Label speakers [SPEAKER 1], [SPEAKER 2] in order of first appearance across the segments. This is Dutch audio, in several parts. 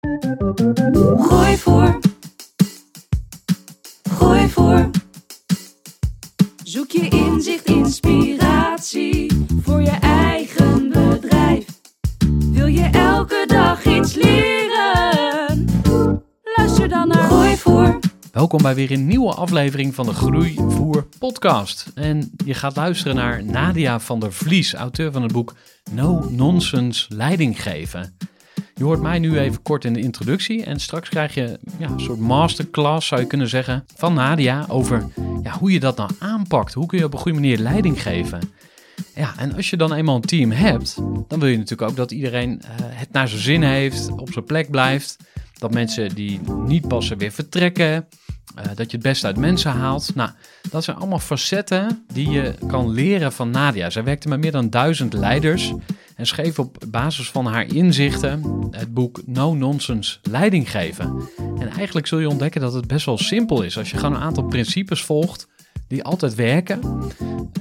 [SPEAKER 1] Gooi voor. Gooi voor. Zoek je inzicht, inspiratie voor je eigen bedrijf. Wil je elke dag iets leren? Luister dan naar Gooi voor.
[SPEAKER 2] Welkom bij weer een nieuwe aflevering van de Groeivoer podcast. En je gaat luisteren naar Nadia van der Vlies, auteur van het boek No Nonsense Leiding geven. Je hoort mij nu even kort in de introductie en straks krijg je ja, een soort masterclass, zou je kunnen zeggen, van Nadia over ja, hoe je dat nou aanpakt. Hoe kun je op een goede manier leiding geven? Ja, en als je dan eenmaal een team hebt, dan wil je natuurlijk ook dat iedereen uh, het naar zijn zin heeft, op zijn plek blijft. Dat mensen die niet passen weer vertrekken. Uh, dat je het beste uit mensen haalt. Nou, dat zijn allemaal facetten die je kan leren van Nadia. Zij werkte met meer dan duizend leiders en schreef op basis van haar inzichten het boek No Nonsense Leiding geven. En eigenlijk zul je ontdekken dat het best wel simpel is als je gewoon een aantal principes volgt die altijd werken.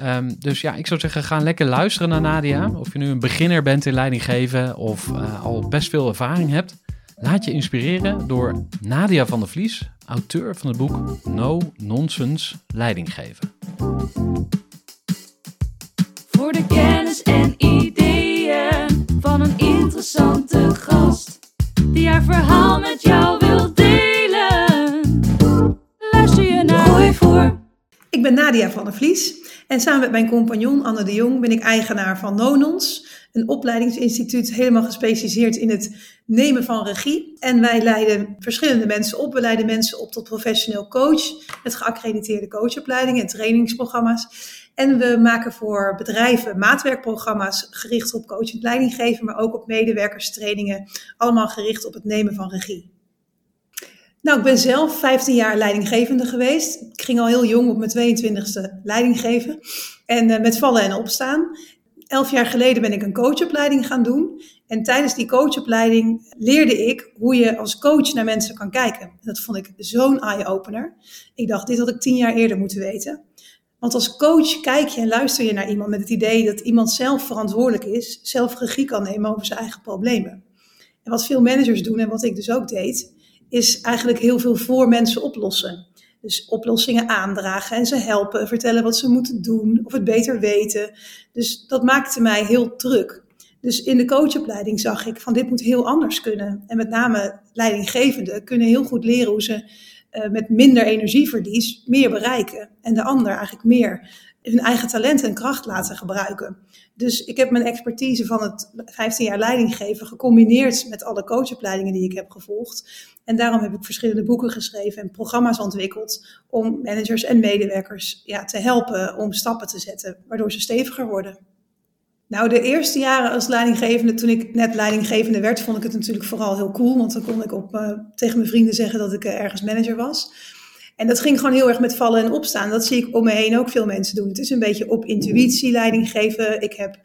[SPEAKER 2] Um, dus ja, ik zou zeggen, ga lekker luisteren naar Nadia. Of je nu een beginner bent in leiding geven of uh, al best veel ervaring hebt. Laat je inspireren door Nadia van der Vlies, auteur van het boek No Nonsense Leiding geven.
[SPEAKER 1] Voor de kennis en ideeën van een interessante gast die haar verhaal met jou wil delen. Luister je naar Gooi voor.
[SPEAKER 3] Ik ben Nadia van der Vlies en samen met mijn compagnon Anne de Jong ben ik eigenaar van Nonons, een opleidingsinstituut helemaal gespecialiseerd in het nemen van regie. En wij leiden verschillende mensen op. We leiden mensen op tot professioneel coach met geaccrediteerde coachopleidingen en trainingsprogramma's. En we maken voor bedrijven maatwerkprogramma's gericht op coach en leidinggeven, maar ook op medewerkerstrainingen, allemaal gericht op het nemen van regie. Nou, ik ben zelf 15 jaar leidinggevende geweest. Ik ging al heel jong op mijn 22e leiding geven. En uh, met vallen en opstaan. Elf jaar geleden ben ik een coachopleiding gaan doen. En tijdens die coachopleiding leerde ik hoe je als coach naar mensen kan kijken. Dat vond ik zo'n eye-opener. Ik dacht, dit had ik tien jaar eerder moeten weten. Want als coach kijk je en luister je naar iemand met het idee dat iemand zelf verantwoordelijk is, zelf regie kan nemen over zijn eigen problemen. En wat veel managers doen en wat ik dus ook deed, is eigenlijk heel veel voor mensen oplossen. Dus oplossingen aandragen en ze helpen, vertellen wat ze moeten doen of het beter weten. Dus dat maakte mij heel druk. Dus in de coachopleiding zag ik van dit moet heel anders kunnen. En met name leidinggevenden kunnen heel goed leren hoe ze uh, met minder energieverlies meer bereiken. En de ander eigenlijk meer hun eigen talent en kracht laten gebruiken. Dus ik heb mijn expertise van het 15 jaar leidinggeven gecombineerd met alle coachopleidingen die ik heb gevolgd. En daarom heb ik verschillende boeken geschreven en programma's ontwikkeld om managers en medewerkers ja, te helpen om stappen te zetten, waardoor ze steviger worden. Nou, de eerste jaren als leidinggevende, toen ik net leidinggevende werd, vond ik het natuurlijk vooral heel cool. Want dan kon ik op, uh, tegen mijn vrienden zeggen dat ik uh, ergens manager was. En dat ging gewoon heel erg met vallen en opstaan. Dat zie ik om me heen ook veel mensen doen. Het is een beetje op intuïtie leiding geven. Ik heb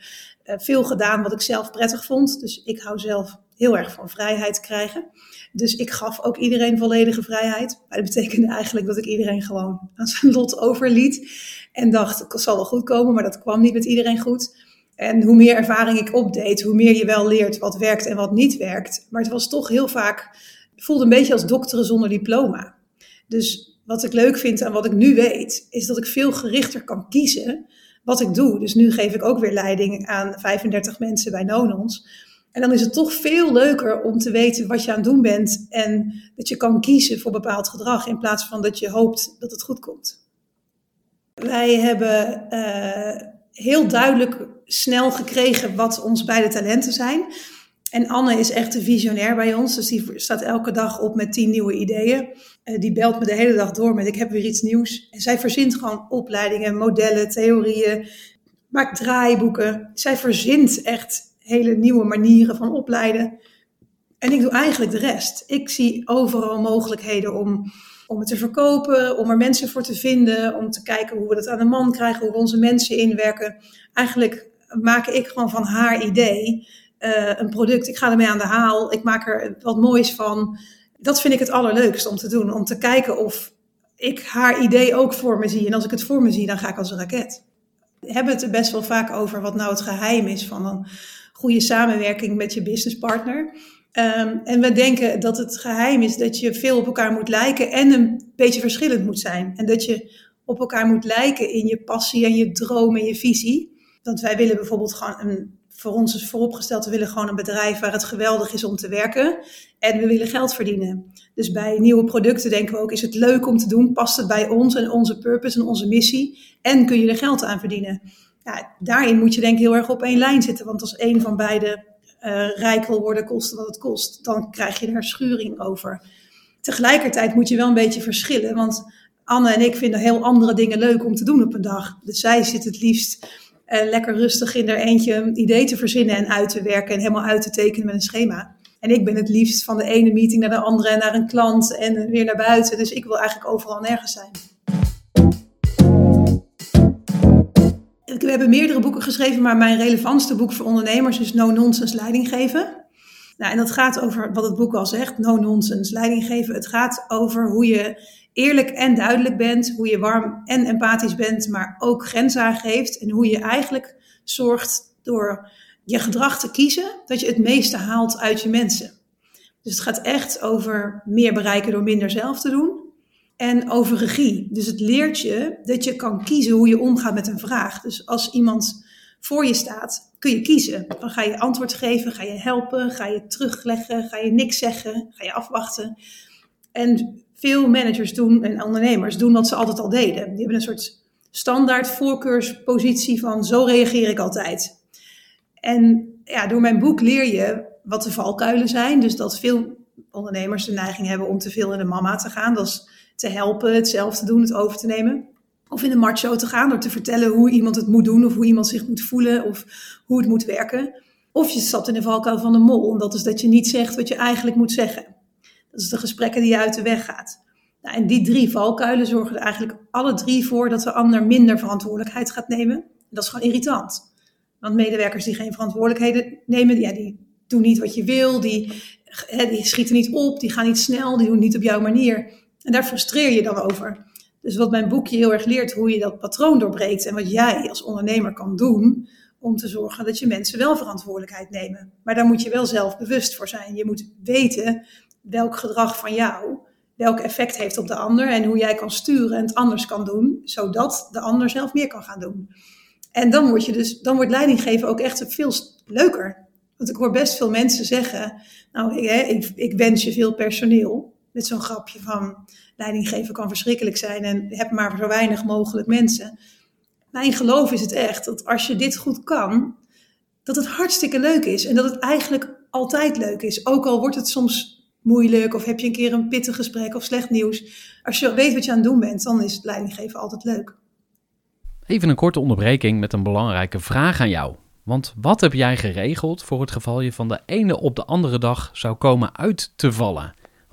[SPEAKER 3] uh, veel gedaan wat ik zelf prettig vond. Dus ik hou zelf heel erg van vrijheid krijgen. Dus ik gaf ook iedereen volledige vrijheid. Maar dat betekende eigenlijk dat ik iedereen gewoon aan zijn lot overliet. En dacht, het zal wel goed komen, maar dat kwam niet met iedereen goed. En hoe meer ervaring ik opdeed, hoe meer je wel leert wat werkt en wat niet werkt. Maar het was toch heel vaak, voelde een beetje als dokteren zonder diploma. Dus wat ik leuk vind en wat ik nu weet, is dat ik veel gerichter kan kiezen wat ik doe. Dus nu geef ik ook weer leiding aan 35 mensen bij Nonons. En dan is het toch veel leuker om te weten wat je aan het doen bent en dat je kan kiezen voor bepaald gedrag in plaats van dat je hoopt dat het goed komt. Wij hebben uh, heel duidelijk snel gekregen wat ons beide talenten zijn. En Anne is echt een visionair bij ons, dus die staat elke dag op met tien nieuwe ideeën. Uh, die belt me de hele dag door met ik heb weer iets nieuws. En zij verzint gewoon opleidingen, modellen, theorieën, maakt draaiboeken. Zij verzint echt hele nieuwe manieren van opleiden. En ik doe eigenlijk de rest. Ik zie overal mogelijkheden om, om het te verkopen, om er mensen voor te vinden, om te kijken hoe we dat aan de man krijgen, hoe we onze mensen inwerken. Eigenlijk maak ik gewoon van haar idee uh, een product. Ik ga ermee aan de haal. Ik maak er wat moois van. Dat vind ik het allerleukste om te doen. Om te kijken of ik haar idee ook voor me zie. En als ik het voor me zie, dan ga ik als een raket. We hebben het er best wel vaak over wat nou het geheim is van een goede samenwerking met je businesspartner. Um, en we denken dat het geheim is dat je veel op elkaar moet lijken en een beetje verschillend moet zijn. En dat je op elkaar moet lijken in je passie en je droom en je visie. Want wij willen bijvoorbeeld gewoon een, voor ons is vooropgesteld, we willen gewoon een bedrijf waar het geweldig is om te werken. En we willen geld verdienen. Dus bij nieuwe producten denken we ook, is het leuk om te doen? Past het bij ons en onze purpose en onze missie? En kun je er geld aan verdienen? Daarin moet je denk ik heel erg op één lijn zitten. Want als één van beide uh, rijk wil worden, koste wat het kost, dan krijg je daar schuring over. Tegelijkertijd moet je wel een beetje verschillen. Want Anne en ik vinden heel andere dingen leuk om te doen op een dag. Dus zij zit het liefst uh, lekker rustig in haar eentje een idee te verzinnen en uit te werken en helemaal uit te tekenen met een schema. En ik ben het liefst van de ene meeting naar de andere en naar een klant en weer naar buiten. Dus ik wil eigenlijk overal nergens zijn. We hebben meerdere boeken geschreven, maar mijn relevantste boek voor ondernemers is No Nonsense Leiding geven. Nou, en dat gaat over wat het boek al zegt, no nonsense leiding geven. Het gaat over hoe je eerlijk en duidelijk bent, hoe je warm en empathisch bent, maar ook grenzen aangeeft. En hoe je eigenlijk zorgt door je gedrag te kiezen, dat je het meeste haalt uit je mensen. Dus het gaat echt over meer bereiken door minder zelf te doen. En over regie. Dus het leert je dat je kan kiezen hoe je omgaat met een vraag. Dus als iemand voor je staat, kun je kiezen. Dan ga je antwoord geven, ga je helpen, ga je terugleggen, ga je niks zeggen, ga je afwachten. En veel managers doen en ondernemers doen wat ze altijd al deden. Die hebben een soort standaard voorkeurspositie van zo reageer ik altijd. En ja, door mijn boek leer je wat de valkuilen zijn. Dus dat veel ondernemers de neiging hebben om te veel in de mama te gaan. Dat is te helpen, het zelf te doen, het over te nemen. Of in de macho te gaan door te vertellen hoe iemand het moet doen of hoe iemand zich moet voelen of hoe het moet werken. Of je stapt in de valkuil van de mol, en dat is dat je niet zegt wat je eigenlijk moet zeggen. Dat is de gesprekken die je uit de weg gaat. Nou, en die drie valkuilen zorgen er eigenlijk alle drie voor dat de ander minder verantwoordelijkheid gaat nemen. dat is gewoon irritant. Want medewerkers die geen verantwoordelijkheden nemen, ja, die doen niet wat je wil, die, die schieten niet op, die gaan niet snel, die doen niet op jouw manier. En daar frustreer je dan over. Dus wat mijn boekje heel erg leert, hoe je dat patroon doorbreekt en wat jij als ondernemer kan doen om te zorgen dat je mensen wel verantwoordelijkheid nemen. Maar daar moet je wel zelf bewust voor zijn. Je moet weten welk gedrag van jou welk effect heeft op de ander en hoe jij kan sturen en het anders kan doen, zodat de ander zelf meer kan gaan doen. En dan, word je dus, dan wordt leidinggeven ook echt veel leuker. Want ik hoor best veel mensen zeggen, nou ik, ik wens je veel personeel. Met zo'n grapje van leidinggeven kan verschrikkelijk zijn en heb maar zo weinig mogelijk mensen. Mijn geloof is het echt dat als je dit goed kan, dat het hartstikke leuk is. En dat het eigenlijk altijd leuk is. Ook al wordt het soms moeilijk of heb je een keer een pittig gesprek of slecht nieuws. Als je weet wat je aan het doen bent, dan is het leidinggeven altijd leuk.
[SPEAKER 2] Even een korte onderbreking met een belangrijke vraag aan jou. Want wat heb jij geregeld voor het geval je van de ene op de andere dag zou komen uit te vallen?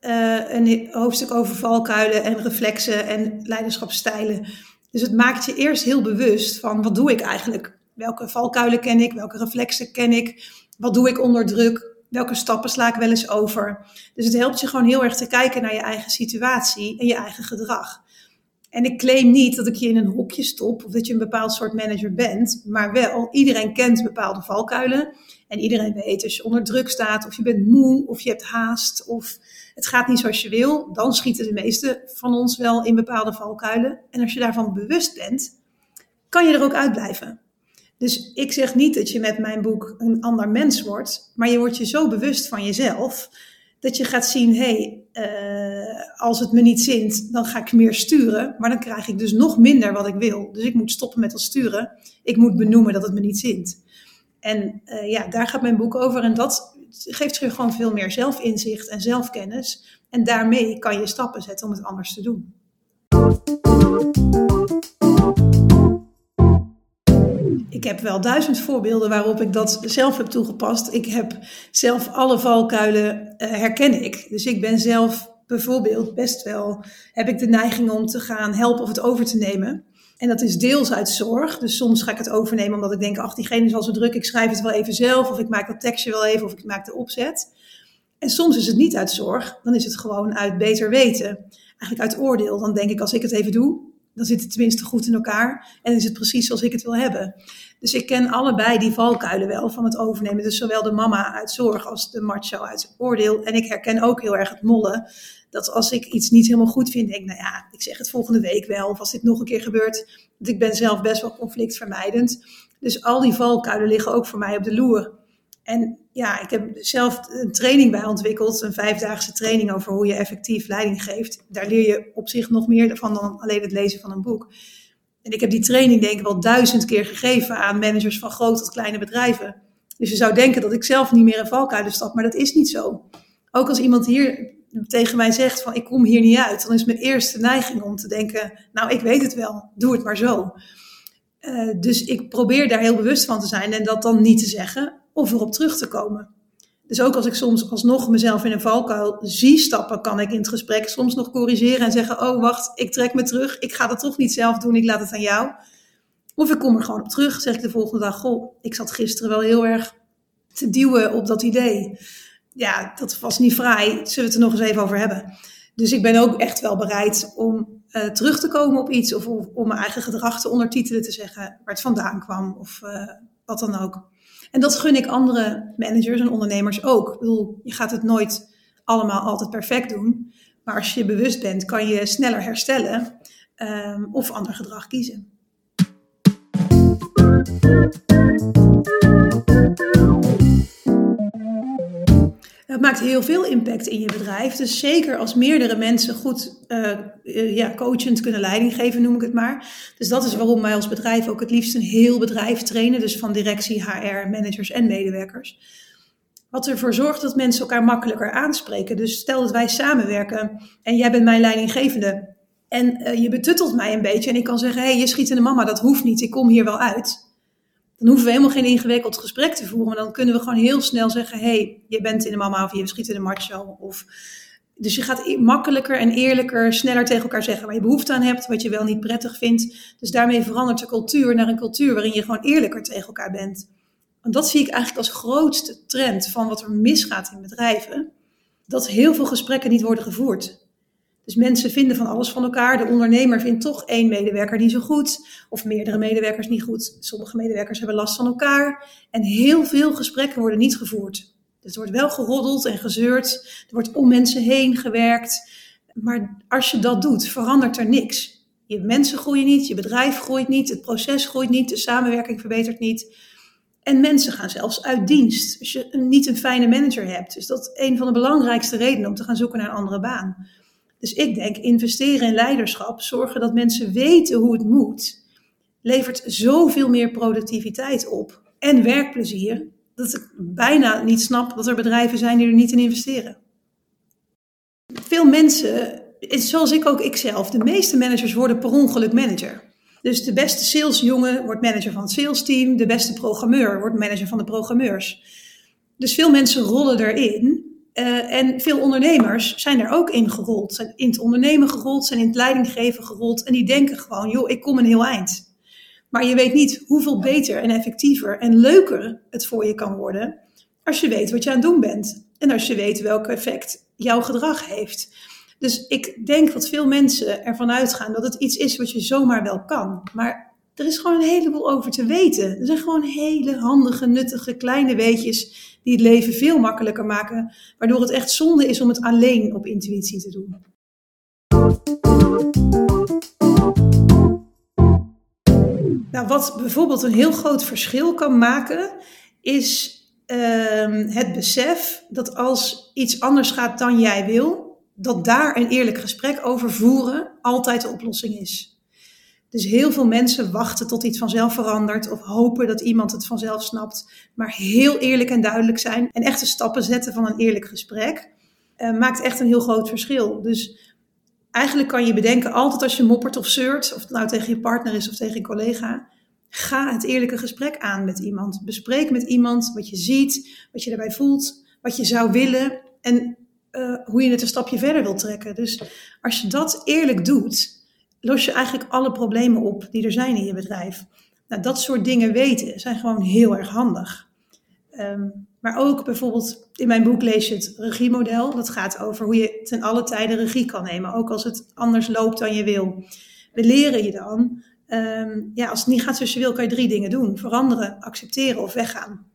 [SPEAKER 3] uh, een hoofdstuk over valkuilen en reflexen en leiderschapsstijlen. Dus het maakt je eerst heel bewust van wat doe ik eigenlijk? Welke valkuilen ken ik? Welke reflexen ken ik? Wat doe ik onder druk? Welke stappen sla ik wel eens over? Dus het helpt je gewoon heel erg te kijken naar je eigen situatie en je eigen gedrag. En ik claim niet dat ik je in een hokje stop of dat je een bepaald soort manager bent, maar wel, iedereen kent bepaalde valkuilen. En iedereen weet als je onder druk staat, of je bent moe, of je hebt haast, of het gaat niet zoals je wil, dan schieten de meeste van ons wel in bepaalde valkuilen. En als je daarvan bewust bent, kan je er ook uitblijven. Dus ik zeg niet dat je met mijn boek een ander mens wordt, maar je wordt je zo bewust van jezelf dat je gaat zien, hé, hey, uh, als het me niet zint, dan ga ik meer sturen, maar dan krijg ik dus nog minder wat ik wil. Dus ik moet stoppen met dat sturen. Ik moet benoemen dat het me niet zint. En uh, ja, daar gaat mijn boek over en dat geeft je gewoon veel meer zelfinzicht en zelfkennis. En daarmee kan je stappen zetten om het anders te doen. Ik heb wel duizend voorbeelden waarop ik dat zelf heb toegepast. Ik heb zelf alle valkuilen uh, herken ik. Dus ik ben zelf bijvoorbeeld best wel, heb ik de neiging om te gaan helpen of het over te nemen. En dat is deels uit zorg. Dus soms ga ik het overnemen omdat ik denk, ach, diegene is al zo druk, ik schrijf het wel even zelf. Of ik maak dat tekstje wel even, of ik maak de opzet. En soms is het niet uit zorg, dan is het gewoon uit beter weten. Eigenlijk uit oordeel. Dan denk ik, als ik het even doe, dan zit het tenminste goed in elkaar. En is het precies zoals ik het wil hebben. Dus ik ken allebei die valkuilen wel van het overnemen. Dus zowel de mama uit zorg als de macho uit oordeel. En ik herken ook heel erg het mollen. Dat als ik iets niet helemaal goed vind, denk ik, nou ja, ik zeg het volgende week wel. Of als dit nog een keer gebeurt. Dat ik ben zelf best wel conflictvermijdend. Dus al die valkuilen liggen ook voor mij op de loer. En ja, ik heb zelf een training bij ontwikkeld, een vijfdaagse training over hoe je effectief leiding geeft. Daar leer je op zich nog meer van dan alleen het lezen van een boek. En ik heb die training denk ik wel duizend keer gegeven aan managers van grote tot kleine bedrijven. Dus je zou denken dat ik zelf niet meer in valkuilen stap, maar dat is niet zo. Ook als iemand hier tegen mij zegt van ik kom hier niet uit, dan is mijn eerste neiging om te denken, nou ik weet het wel, doe het maar zo. Uh, dus ik probeer daar heel bewust van te zijn en dat dan niet te zeggen of erop terug te komen. Dus ook als ik soms alsnog mezelf in een valkuil zie stappen, kan ik in het gesprek soms nog corrigeren en zeggen: Oh, wacht, ik trek me terug. Ik ga dat toch niet zelf doen, ik laat het aan jou. Of ik kom er gewoon op terug, zeg ik de volgende dag: Goh, ik zat gisteren wel heel erg te duwen op dat idee. Ja, dat was niet vrij. Zullen we het er nog eens even over hebben? Dus ik ben ook echt wel bereid om uh, terug te komen op iets of, om mijn eigen gedrag te ondertitelen, te zeggen waar het vandaan kwam of uh, wat dan ook. En dat gun ik andere managers en ondernemers ook. Ik bedoel, je gaat het nooit allemaal altijd perfect doen. Maar als je bewust bent, kan je sneller herstellen um, of ander gedrag kiezen. Het maakt heel veel impact in je bedrijf. Dus zeker als meerdere mensen goed uh, ja, coachend kunnen leiding geven, noem ik het maar. Dus dat is waarom wij als bedrijf ook het liefst een heel bedrijf trainen. Dus van directie, HR, managers en medewerkers. Wat ervoor zorgt dat mensen elkaar makkelijker aanspreken. Dus stel dat wij samenwerken en jij bent mijn leidinggevende. En uh, je betuttelt mij een beetje en ik kan zeggen, hé, hey, je schiet in de mama, dat hoeft niet, ik kom hier wel uit dan hoeven we helemaal geen ingewikkeld gesprek te voeren. Maar dan kunnen we gewoon heel snel zeggen: hey, je bent in de mama of je schiet in de macho. Of, dus je gaat makkelijker en eerlijker, sneller tegen elkaar zeggen waar je behoefte aan hebt, wat je wel niet prettig vindt. Dus daarmee verandert de cultuur naar een cultuur waarin je gewoon eerlijker tegen elkaar bent. En dat zie ik eigenlijk als grootste trend van wat er misgaat in bedrijven. Dat heel veel gesprekken niet worden gevoerd. Dus mensen vinden van alles van elkaar. De ondernemer vindt toch één medewerker niet zo goed, of meerdere medewerkers niet goed. Sommige medewerkers hebben last van elkaar. En heel veel gesprekken worden niet gevoerd. Dus er wordt wel geroddeld en gezeurd. Er wordt om mensen heen gewerkt. Maar als je dat doet, verandert er niks. Je mensen groeien niet, je bedrijf groeit niet, het proces groeit niet, de samenwerking verbetert niet. En mensen gaan zelfs uit dienst als je niet een fijne manager hebt. Dus dat is een van de belangrijkste redenen om te gaan zoeken naar een andere baan. Dus ik denk, investeren in leiderschap, zorgen dat mensen weten hoe het moet, levert zoveel meer productiviteit op en werkplezier, dat ik bijna niet snap dat er bedrijven zijn die er niet in investeren. Veel mensen zoals ik ook ikzelf, de meeste managers worden per ongeluk manager. Dus de beste salesjongen wordt manager van het salesteam, de beste programmeur wordt manager van de programmeurs. Dus veel mensen rollen erin uh, en veel ondernemers zijn er ook in gerold. Zijn in het ondernemen gerold, zijn in het leidinggeven gerold. En die denken gewoon, joh, ik kom een heel eind. Maar je weet niet hoeveel beter en effectiever en leuker het voor je kan worden. Als je weet wat je aan het doen bent. En als je weet welk effect jouw gedrag heeft. Dus ik denk dat veel mensen ervan uitgaan dat het iets is wat je zomaar wel kan. Maar er is gewoon een heleboel over te weten. Er zijn gewoon hele handige, nuttige, kleine weetjes die het leven veel makkelijker maken. Waardoor het echt zonde is om het alleen op intuïtie te doen. Nou, wat bijvoorbeeld een heel groot verschil kan maken, is uh, het besef dat als iets anders gaat dan jij wil, dat daar een eerlijk gesprek over voeren altijd de oplossing is. Dus heel veel mensen wachten tot iets vanzelf verandert of hopen dat iemand het vanzelf snapt. Maar heel eerlijk en duidelijk zijn en echte stappen zetten van een eerlijk gesprek uh, maakt echt een heel groot verschil. Dus eigenlijk kan je bedenken, altijd als je moppert of zeurt, of het nou tegen je partner is of tegen een collega, ga het eerlijke gesprek aan met iemand. Bespreek met iemand wat je ziet, wat je daarbij voelt, wat je zou willen en uh, hoe je het een stapje verder wilt trekken. Dus als je dat eerlijk doet, los je eigenlijk alle problemen op die er zijn in je bedrijf. Nou, dat soort dingen weten zijn gewoon heel erg handig. Um, maar ook bijvoorbeeld in mijn boek lees je het regiemodel. Dat gaat over hoe je ten alle tijden regie kan nemen, ook als het anders loopt dan je wil. We leren je dan, um, ja, als het niet gaat zoals je wil, kan je drie dingen doen: veranderen, accepteren of weggaan.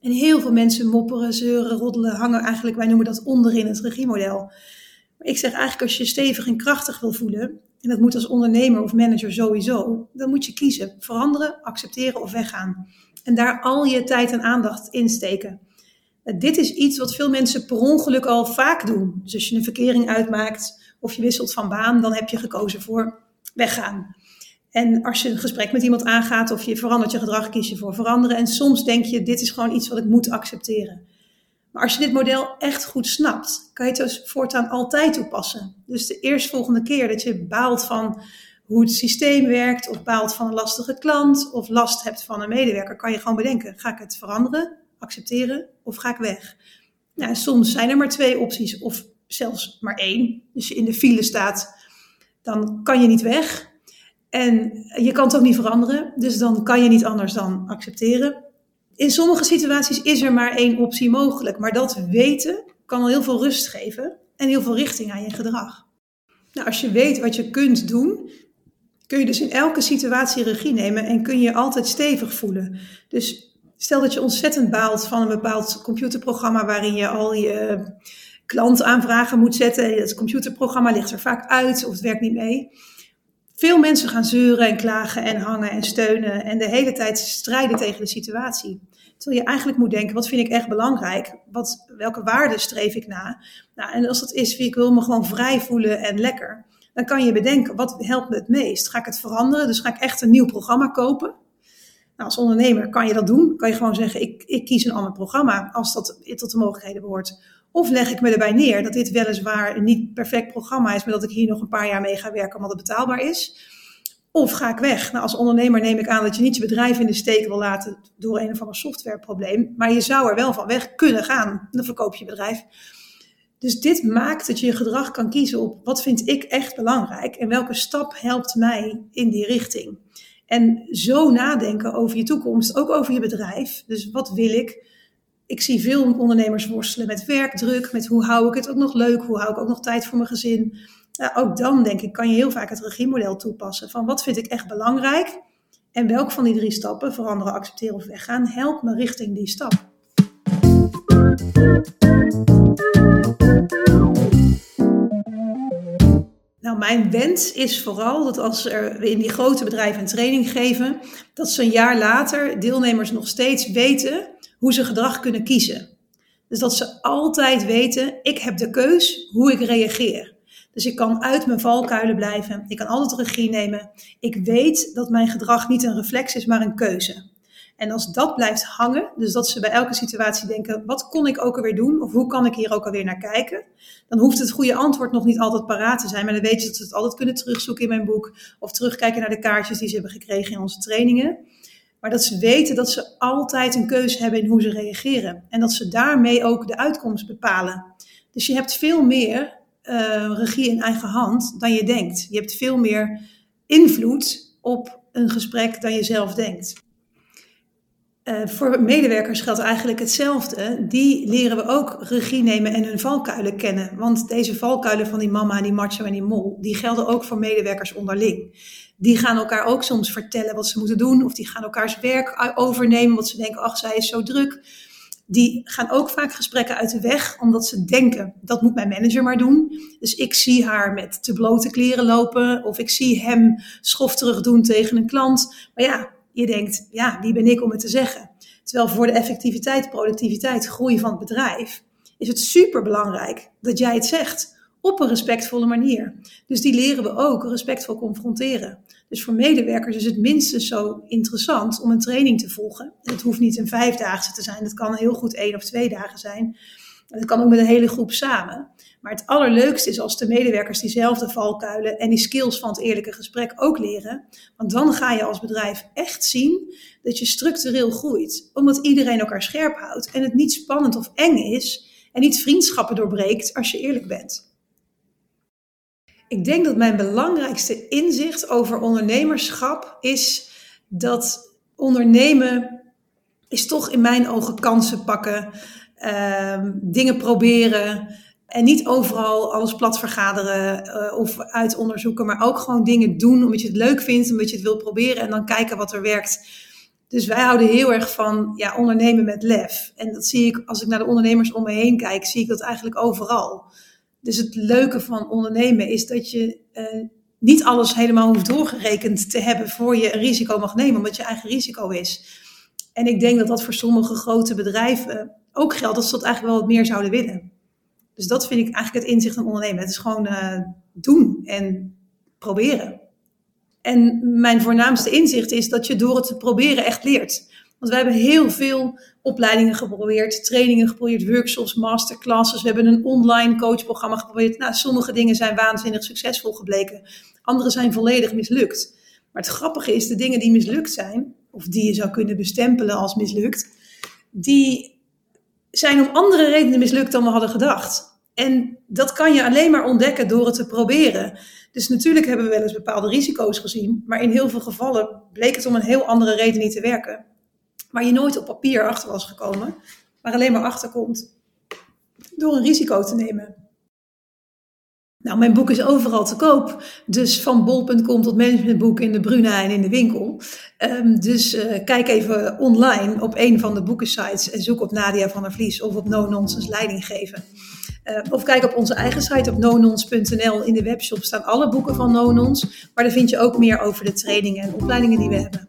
[SPEAKER 3] En heel veel mensen mopperen, zeuren, roddelen, hangen eigenlijk, wij noemen dat onderin het regiemodel. ik zeg eigenlijk, als je stevig en krachtig wil voelen, en dat moet als ondernemer of manager sowieso, dan moet je kiezen. Veranderen, accepteren of weggaan. En daar al je tijd en aandacht in steken. Eh, dit is iets wat veel mensen per ongeluk al vaak doen. Dus als je een verkering uitmaakt of je wisselt van baan, dan heb je gekozen voor weggaan. En als je een gesprek met iemand aangaat of je verandert je gedrag, kies je voor veranderen. En soms denk je, dit is gewoon iets wat ik moet accepteren. Maar als je dit model echt goed snapt, kan je het dus voortaan altijd toepassen. Dus de eerstvolgende keer dat je baalt van hoe het systeem werkt, of baalt van een lastige klant, of last hebt van een medewerker, kan je gewoon bedenken: ga ik het veranderen, accepteren, of ga ik weg? Nou, soms zijn er maar twee opties, of zelfs maar één. Dus je in de file staat, dan kan je niet weg. En je kan het ook niet veranderen, dus dan kan je niet anders dan accepteren in sommige situaties is er maar één optie mogelijk. Maar dat weten kan al heel veel rust geven en heel veel richting aan je gedrag. Nou, als je weet wat je kunt doen, kun je dus in elke situatie regie nemen en kun je je altijd stevig voelen. Dus stel dat je ontzettend baalt van een bepaald computerprogramma waarin je al je klantaanvragen moet zetten. Het computerprogramma ligt er vaak uit of het werkt niet mee. Veel mensen gaan zeuren en klagen en hangen en steunen en de hele tijd strijden tegen de situatie. Terwijl je eigenlijk moet denken, wat vind ik echt belangrijk? Wat, welke waarden streef ik na? Nou, en als dat is, ik wil me gewoon vrij voelen en lekker. Dan kan je bedenken, wat helpt me het meest? Ga ik het veranderen? Dus ga ik echt een nieuw programma kopen? Nou, als ondernemer kan je dat doen. Kan je gewoon zeggen, ik, ik kies een ander programma als dat tot de mogelijkheden behoort. Of leg ik me erbij neer dat dit weliswaar een niet perfect programma is, maar dat ik hier nog een paar jaar mee ga werken omdat het betaalbaar is. Of ga ik weg? Nou, als ondernemer neem ik aan dat je niet je bedrijf in de steek wil laten door een of ander softwareprobleem. Maar je zou er wel van weg kunnen gaan. Dan verkoop je bedrijf. Dus dit maakt dat je je gedrag kan kiezen op wat vind ik echt belangrijk en welke stap helpt mij in die richting. En zo nadenken over je toekomst, ook over je bedrijf. Dus wat wil ik? Ik zie veel ondernemers worstelen met werkdruk, met hoe hou ik het ook nog leuk, hoe hou ik ook nog tijd voor mijn gezin. ook dan denk ik, kan je heel vaak het regiemodel toepassen van wat vind ik echt belangrijk en welk van die drie stappen, veranderen, accepteren of weggaan, helpt me richting die stap. Nou, mijn wens is vooral dat als er, we in die grote bedrijven een training geven, dat ze een jaar later deelnemers nog steeds weten hoe ze gedrag kunnen kiezen. Dus dat ze altijd weten, ik heb de keus hoe ik reageer. Dus ik kan uit mijn valkuilen blijven. Ik kan altijd regie nemen. Ik weet dat mijn gedrag niet een reflex is, maar een keuze. En als dat blijft hangen, dus dat ze bij elke situatie denken: wat kon ik ook alweer doen? Of hoe kan ik hier ook alweer naar kijken? Dan hoeft het goede antwoord nog niet altijd paraat te zijn. Maar dan weet je dat ze het altijd kunnen terugzoeken in mijn boek. Of terugkijken naar de kaartjes die ze hebben gekregen in onze trainingen. Maar dat ze weten dat ze altijd een keuze hebben in hoe ze reageren. En dat ze daarmee ook de uitkomst bepalen. Dus je hebt veel meer uh, regie in eigen hand dan je denkt. Je hebt veel meer invloed op een gesprek dan je zelf denkt. Uh, voor medewerkers geldt eigenlijk hetzelfde. Die leren we ook regie nemen en hun valkuilen kennen. Want deze valkuilen van die mama, die macho en die mol, die gelden ook voor medewerkers onderling. Die gaan elkaar ook soms vertellen wat ze moeten doen. Of die gaan elkaars werk overnemen, want ze denken, ach, zij is zo druk die gaan ook vaak gesprekken uit de weg, omdat ze denken, dat moet mijn manager maar doen. Dus ik zie haar met te blote kleren lopen, of ik zie hem schof terug doen tegen een klant. Maar ja, je denkt, ja, wie ben ik om het te zeggen? Terwijl voor de effectiviteit, productiviteit, groei van het bedrijf, is het super belangrijk dat jij het zegt op een respectvolle manier. Dus die leren we ook respectvol confronteren. Dus voor medewerkers is het minstens zo interessant om een training te volgen. het hoeft niet een vijfdaagse te zijn, het kan heel goed één of twee dagen zijn. Het kan ook met een hele groep samen. Maar het allerleukste is als de medewerkers diezelfde valkuilen en die skills van het eerlijke gesprek ook leren. Want dan ga je als bedrijf echt zien dat je structureel groeit. Omdat iedereen elkaar scherp houdt en het niet spannend of eng is en niet vriendschappen doorbreekt als je eerlijk bent. Ik denk dat mijn belangrijkste inzicht over ondernemerschap is dat ondernemen is toch in mijn ogen kansen pakken, uh, dingen proberen en niet overal alles plat vergaderen uh, of uitonderzoeken, maar ook gewoon dingen doen omdat je het leuk vindt, omdat je het wil proberen en dan kijken wat er werkt. Dus wij houden heel erg van ja, ondernemen met lef. En dat zie ik als ik naar de ondernemers om me heen kijk, zie ik dat eigenlijk overal. Dus het leuke van ondernemen is dat je uh, niet alles helemaal hoeft doorgerekend te hebben voor je een risico mag nemen, omdat je eigen risico is. En ik denk dat dat voor sommige grote bedrijven ook geldt, dat ze dat eigenlijk wel wat meer zouden willen. Dus dat vind ik eigenlijk het inzicht van ondernemen. Het is gewoon uh, doen en proberen. En mijn voornaamste inzicht is dat je door het te proberen echt leert. Want we hebben heel veel opleidingen geprobeerd, trainingen geprobeerd, workshops, masterclasses. We hebben een online coachprogramma geprobeerd. Nou, sommige dingen zijn waanzinnig succesvol gebleken. Andere zijn volledig mislukt. Maar het grappige is, de dingen die mislukt zijn, of die je zou kunnen bestempelen als mislukt, die zijn om andere redenen mislukt dan we hadden gedacht. En dat kan je alleen maar ontdekken door het te proberen. Dus natuurlijk hebben we wel eens bepaalde risico's gezien, maar in heel veel gevallen bleek het om een heel andere reden niet te werken waar je nooit op papier achter was gekomen, maar alleen maar achterkomt door een risico te nemen. Nou, mijn boek is overal te koop. Dus van bol.com tot managementboek in de Bruna en in de winkel. Um, dus uh, kijk even online op een van de boekensites en zoek op Nadia van der Vlies of op No Nonsense Leiding geven. Uh, of kijk op onze eigen site op nonons.nl. In de webshop staan alle boeken van Nonons. Maar daar vind je ook meer over de trainingen en opleidingen die we hebben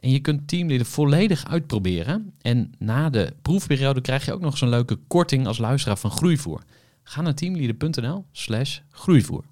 [SPEAKER 2] En je kunt Teamleader volledig uitproberen. En na de proefperiode krijg je ook nog zo'n leuke korting als luisteraar van Groeivoer. Ga naar teamleader.nl/slash groeivoer.